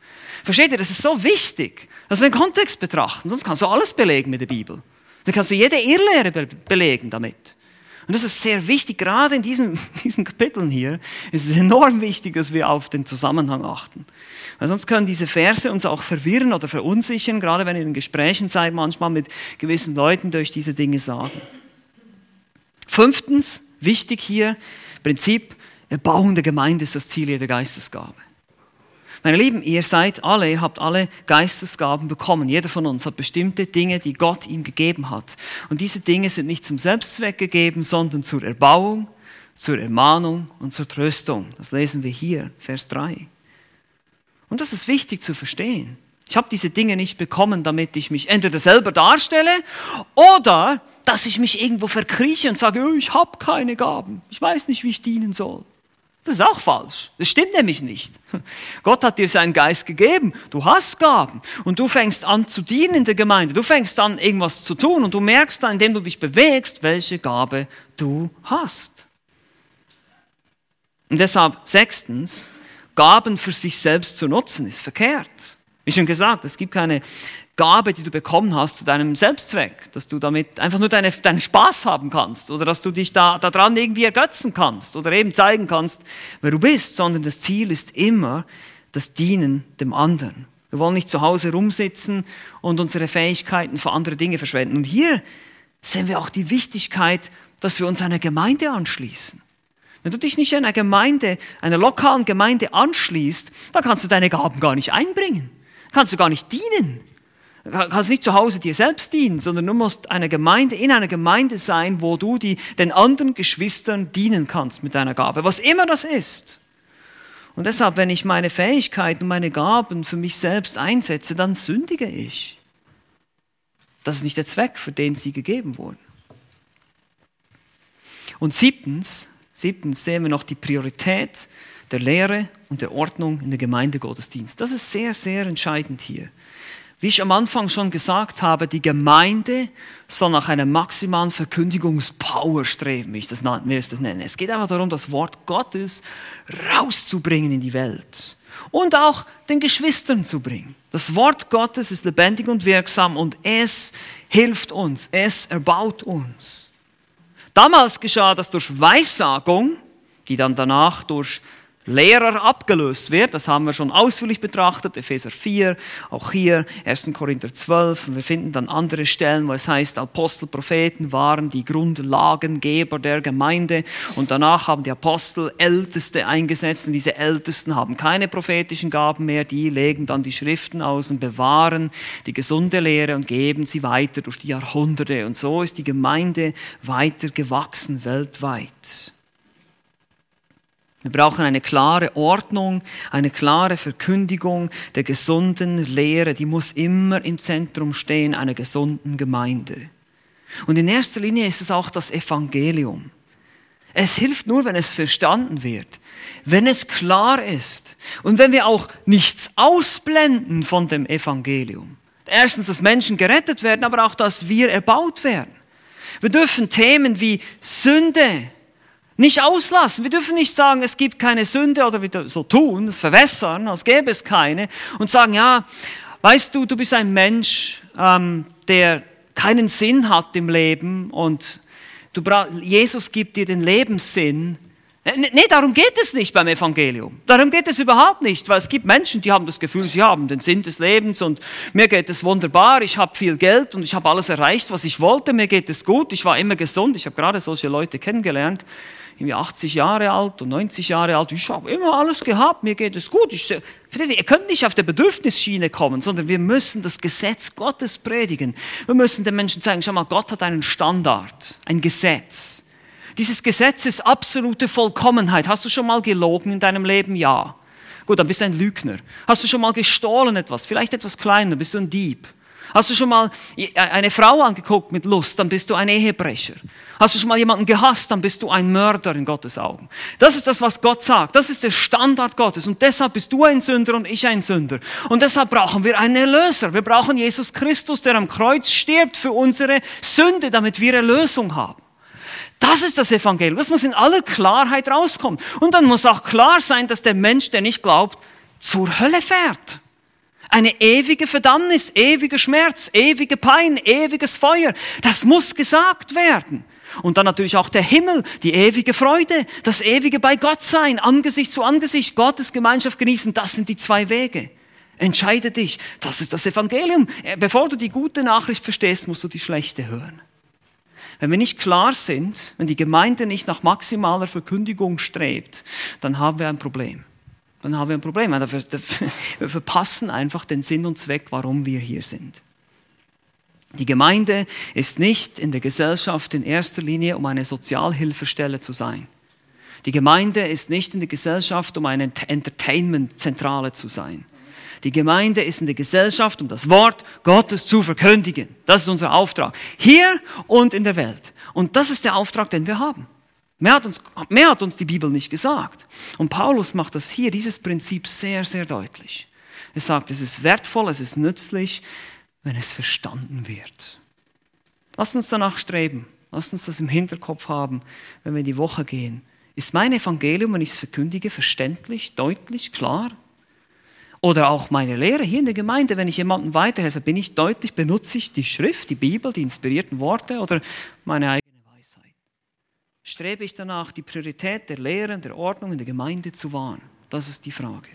Versteht ihr, das ist so wichtig, dass wir den Kontext betrachten. Sonst kannst du alles belegen mit der Bibel. Dann kannst du jede Irrlehre be belegen damit. Und das ist sehr wichtig, gerade in diesen, diesen Kapiteln hier ist es enorm wichtig, dass wir auf den Zusammenhang achten. Weil sonst können diese Verse uns auch verwirren oder verunsichern, gerade wenn ihr in Gesprächen seid, manchmal mit gewissen Leuten durch diese Dinge sagen. Fünftens, wichtig hier, Prinzip, Erbauung der Gemeinde ist das Ziel jeder Geistesgabe. Meine Lieben, ihr seid alle, ihr habt alle Geistesgaben bekommen. Jeder von uns hat bestimmte Dinge, die Gott ihm gegeben hat. Und diese Dinge sind nicht zum Selbstzweck gegeben, sondern zur Erbauung, zur Ermahnung und zur Tröstung. Das lesen wir hier, Vers 3. Und das ist wichtig zu verstehen. Ich habe diese Dinge nicht bekommen, damit ich mich entweder selber darstelle oder dass ich mich irgendwo verkrieche und sage, oh, ich habe keine Gaben, ich weiß nicht, wie ich dienen soll. Das ist auch falsch. Das stimmt nämlich nicht. Gott hat dir seinen Geist gegeben. Du hast Gaben. Und du fängst an zu dienen in der Gemeinde. Du fängst an, irgendwas zu tun. Und du merkst dann, indem du dich bewegst, welche Gabe du hast. Und deshalb, sechstens, Gaben für sich selbst zu nutzen, ist verkehrt. Wie schon gesagt, es gibt keine Gabe, die du bekommen hast, zu deinem Selbstzweck, dass du damit einfach nur deine, deinen Spaß haben kannst oder dass du dich da daran irgendwie ergötzen kannst oder eben zeigen kannst, wer du bist, sondern das Ziel ist immer das Dienen dem anderen. Wir wollen nicht zu Hause rumsitzen und unsere Fähigkeiten für andere Dinge verschwenden. Und hier sehen wir auch die Wichtigkeit, dass wir uns einer Gemeinde anschließen. Wenn du dich nicht einer Gemeinde, einer lokalen Gemeinde anschließt, dann kannst du deine Gaben gar nicht einbringen. Kannst du gar nicht dienen kannst nicht zu Hause dir selbst dienen, sondern du musst eine Gemeinde, in einer Gemeinde sein, wo du die, den anderen Geschwistern dienen kannst mit deiner Gabe, was immer das ist. Und deshalb, wenn ich meine Fähigkeiten und meine Gaben für mich selbst einsetze, dann sündige ich. Das ist nicht der Zweck, für den sie gegeben wurden. Und siebtens, siebtens sehen wir noch die Priorität der Lehre und der Ordnung in der Gemeindegottesdienst. Das ist sehr, sehr entscheidend hier. Wie ich am Anfang schon gesagt habe, die Gemeinde soll nach einer maximalen Verkündigungspower streben, wie ich das, nenne. Es geht einfach darum, das Wort Gottes rauszubringen in die Welt und auch den Geschwistern zu bringen. Das Wort Gottes ist lebendig und wirksam und es hilft uns, es erbaut uns. Damals geschah das durch Weissagung, die dann danach durch Lehrer abgelöst wird. Das haben wir schon ausführlich betrachtet, Epheser 4, auch hier 1. Korinther 12. Und wir finden dann andere Stellen, wo es heißt, Apostel, Propheten waren die Grundlagengeber der Gemeinde und danach haben die Apostel Älteste eingesetzt und diese Ältesten haben keine prophetischen Gaben mehr, die legen dann die Schriften aus und bewahren die gesunde Lehre und geben sie weiter durch die Jahrhunderte. Und so ist die Gemeinde weiter gewachsen weltweit. Wir brauchen eine klare Ordnung, eine klare Verkündigung der gesunden Lehre. Die muss immer im Zentrum stehen einer gesunden Gemeinde. Und in erster Linie ist es auch das Evangelium. Es hilft nur, wenn es verstanden wird, wenn es klar ist und wenn wir auch nichts ausblenden von dem Evangelium. Erstens, dass Menschen gerettet werden, aber auch, dass wir erbaut werden. Wir dürfen Themen wie Sünde, nicht auslassen. Wir dürfen nicht sagen, es gibt keine Sünde oder wir so tun, es verwässern, als gäbe es keine und sagen, ja, weißt du, du bist ein Mensch, ähm, der keinen Sinn hat im Leben und du Jesus gibt dir den Lebenssinn. Nee, darum geht es nicht beim Evangelium. Darum geht es überhaupt nicht, weil es gibt Menschen, die haben das Gefühl, sie haben den Sinn des Lebens und mir geht es wunderbar, ich habe viel Geld und ich habe alles erreicht, was ich wollte, mir geht es gut, ich war immer gesund, ich habe gerade solche Leute kennengelernt irgendwie 80 Jahre alt und 90 Jahre alt. Ich habe immer alles gehabt, mir geht es gut. Ich, ihr könnt nicht auf der Bedürfnisschiene kommen, sondern wir müssen das Gesetz Gottes predigen. Wir müssen den Menschen zeigen, schau mal, Gott hat einen Standard, ein Gesetz. Dieses Gesetz ist absolute Vollkommenheit. Hast du schon mal gelogen in deinem Leben? Ja. Gut, dann bist du ein Lügner. Hast du schon mal gestohlen etwas? Vielleicht etwas kleiner, bist du ein Dieb. Hast du schon mal eine Frau angeguckt mit Lust, dann bist du ein Ehebrecher. Hast du schon mal jemanden gehasst, dann bist du ein Mörder in Gottes Augen. Das ist das, was Gott sagt. Das ist der Standard Gottes. Und deshalb bist du ein Sünder und ich ein Sünder. Und deshalb brauchen wir einen Erlöser. Wir brauchen Jesus Christus, der am Kreuz stirbt für unsere Sünde, damit wir Erlösung haben. Das ist das Evangelium. Das muss in aller Klarheit rauskommen. Und dann muss auch klar sein, dass der Mensch, der nicht glaubt, zur Hölle fährt. Eine ewige Verdammnis, ewiger Schmerz, ewige Pein, ewiges Feuer. Das muss gesagt werden. Und dann natürlich auch der Himmel, die ewige Freude, das ewige bei Gott sein, Angesicht zu Angesicht, Gottes Gemeinschaft genießen. Das sind die zwei Wege. Entscheide dich. Das ist das Evangelium. Äh, bevor du die gute Nachricht verstehst, musst du die schlechte hören. Wenn wir nicht klar sind, wenn die Gemeinde nicht nach maximaler Verkündigung strebt, dann haben wir ein Problem dann haben wir ein Problem. Wir verpassen einfach den Sinn und Zweck, warum wir hier sind. Die Gemeinde ist nicht in der Gesellschaft in erster Linie, um eine Sozialhilfestelle zu sein. Die Gemeinde ist nicht in der Gesellschaft, um eine Entertainment-Zentrale zu sein. Die Gemeinde ist in der Gesellschaft, um das Wort Gottes zu verkündigen. Das ist unser Auftrag. Hier und in der Welt. Und das ist der Auftrag, den wir haben. Mehr hat, uns, mehr hat uns die Bibel nicht gesagt. Und Paulus macht das hier, dieses Prinzip sehr, sehr deutlich. Er sagt, es ist wertvoll, es ist nützlich, wenn es verstanden wird. Lass uns danach streben. Lass uns das im Hinterkopf haben, wenn wir in die Woche gehen. Ist mein Evangelium, wenn ich es verkündige, verständlich, deutlich, klar? Oder auch meine Lehre hier in der Gemeinde, wenn ich jemandem weiterhelfe, bin ich deutlich, benutze ich die Schrift, die Bibel, die inspirierten Worte oder meine eigene strebe ich danach, die Priorität der Lehren, der Ordnung in der Gemeinde zu wahren? Das ist die Frage.